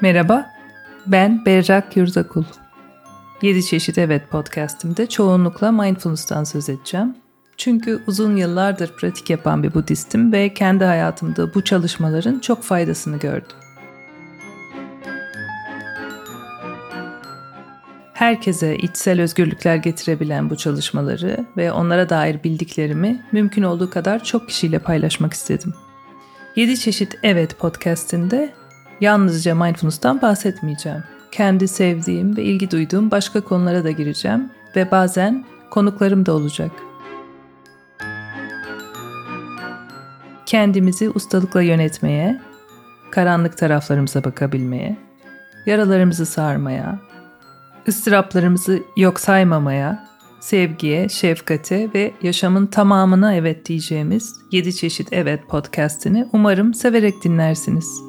Merhaba, ben Berrak Yurdakul. 7 Çeşit Evet podcastimde çoğunlukla mindfulness'tan söz edeceğim. Çünkü uzun yıllardır pratik yapan bir Budistim ve kendi hayatımda bu çalışmaların çok faydasını gördüm. Herkese içsel özgürlükler getirebilen bu çalışmaları ve onlara dair bildiklerimi mümkün olduğu kadar çok kişiyle paylaşmak istedim. 7 çeşit Evet podcast'inde yalnızca mindfulness'tan bahsetmeyeceğim. Kendi sevdiğim ve ilgi duyduğum başka konulara da gireceğim ve bazen konuklarım da olacak. Kendimizi ustalıkla yönetmeye, karanlık taraflarımıza bakabilmeye, yaralarımızı sarmaya, ıstıraplarımızı yok saymamaya, sevgiye, şefkate ve yaşamın tamamına evet diyeceğimiz 7 çeşit evet podcast'ini umarım severek dinlersiniz.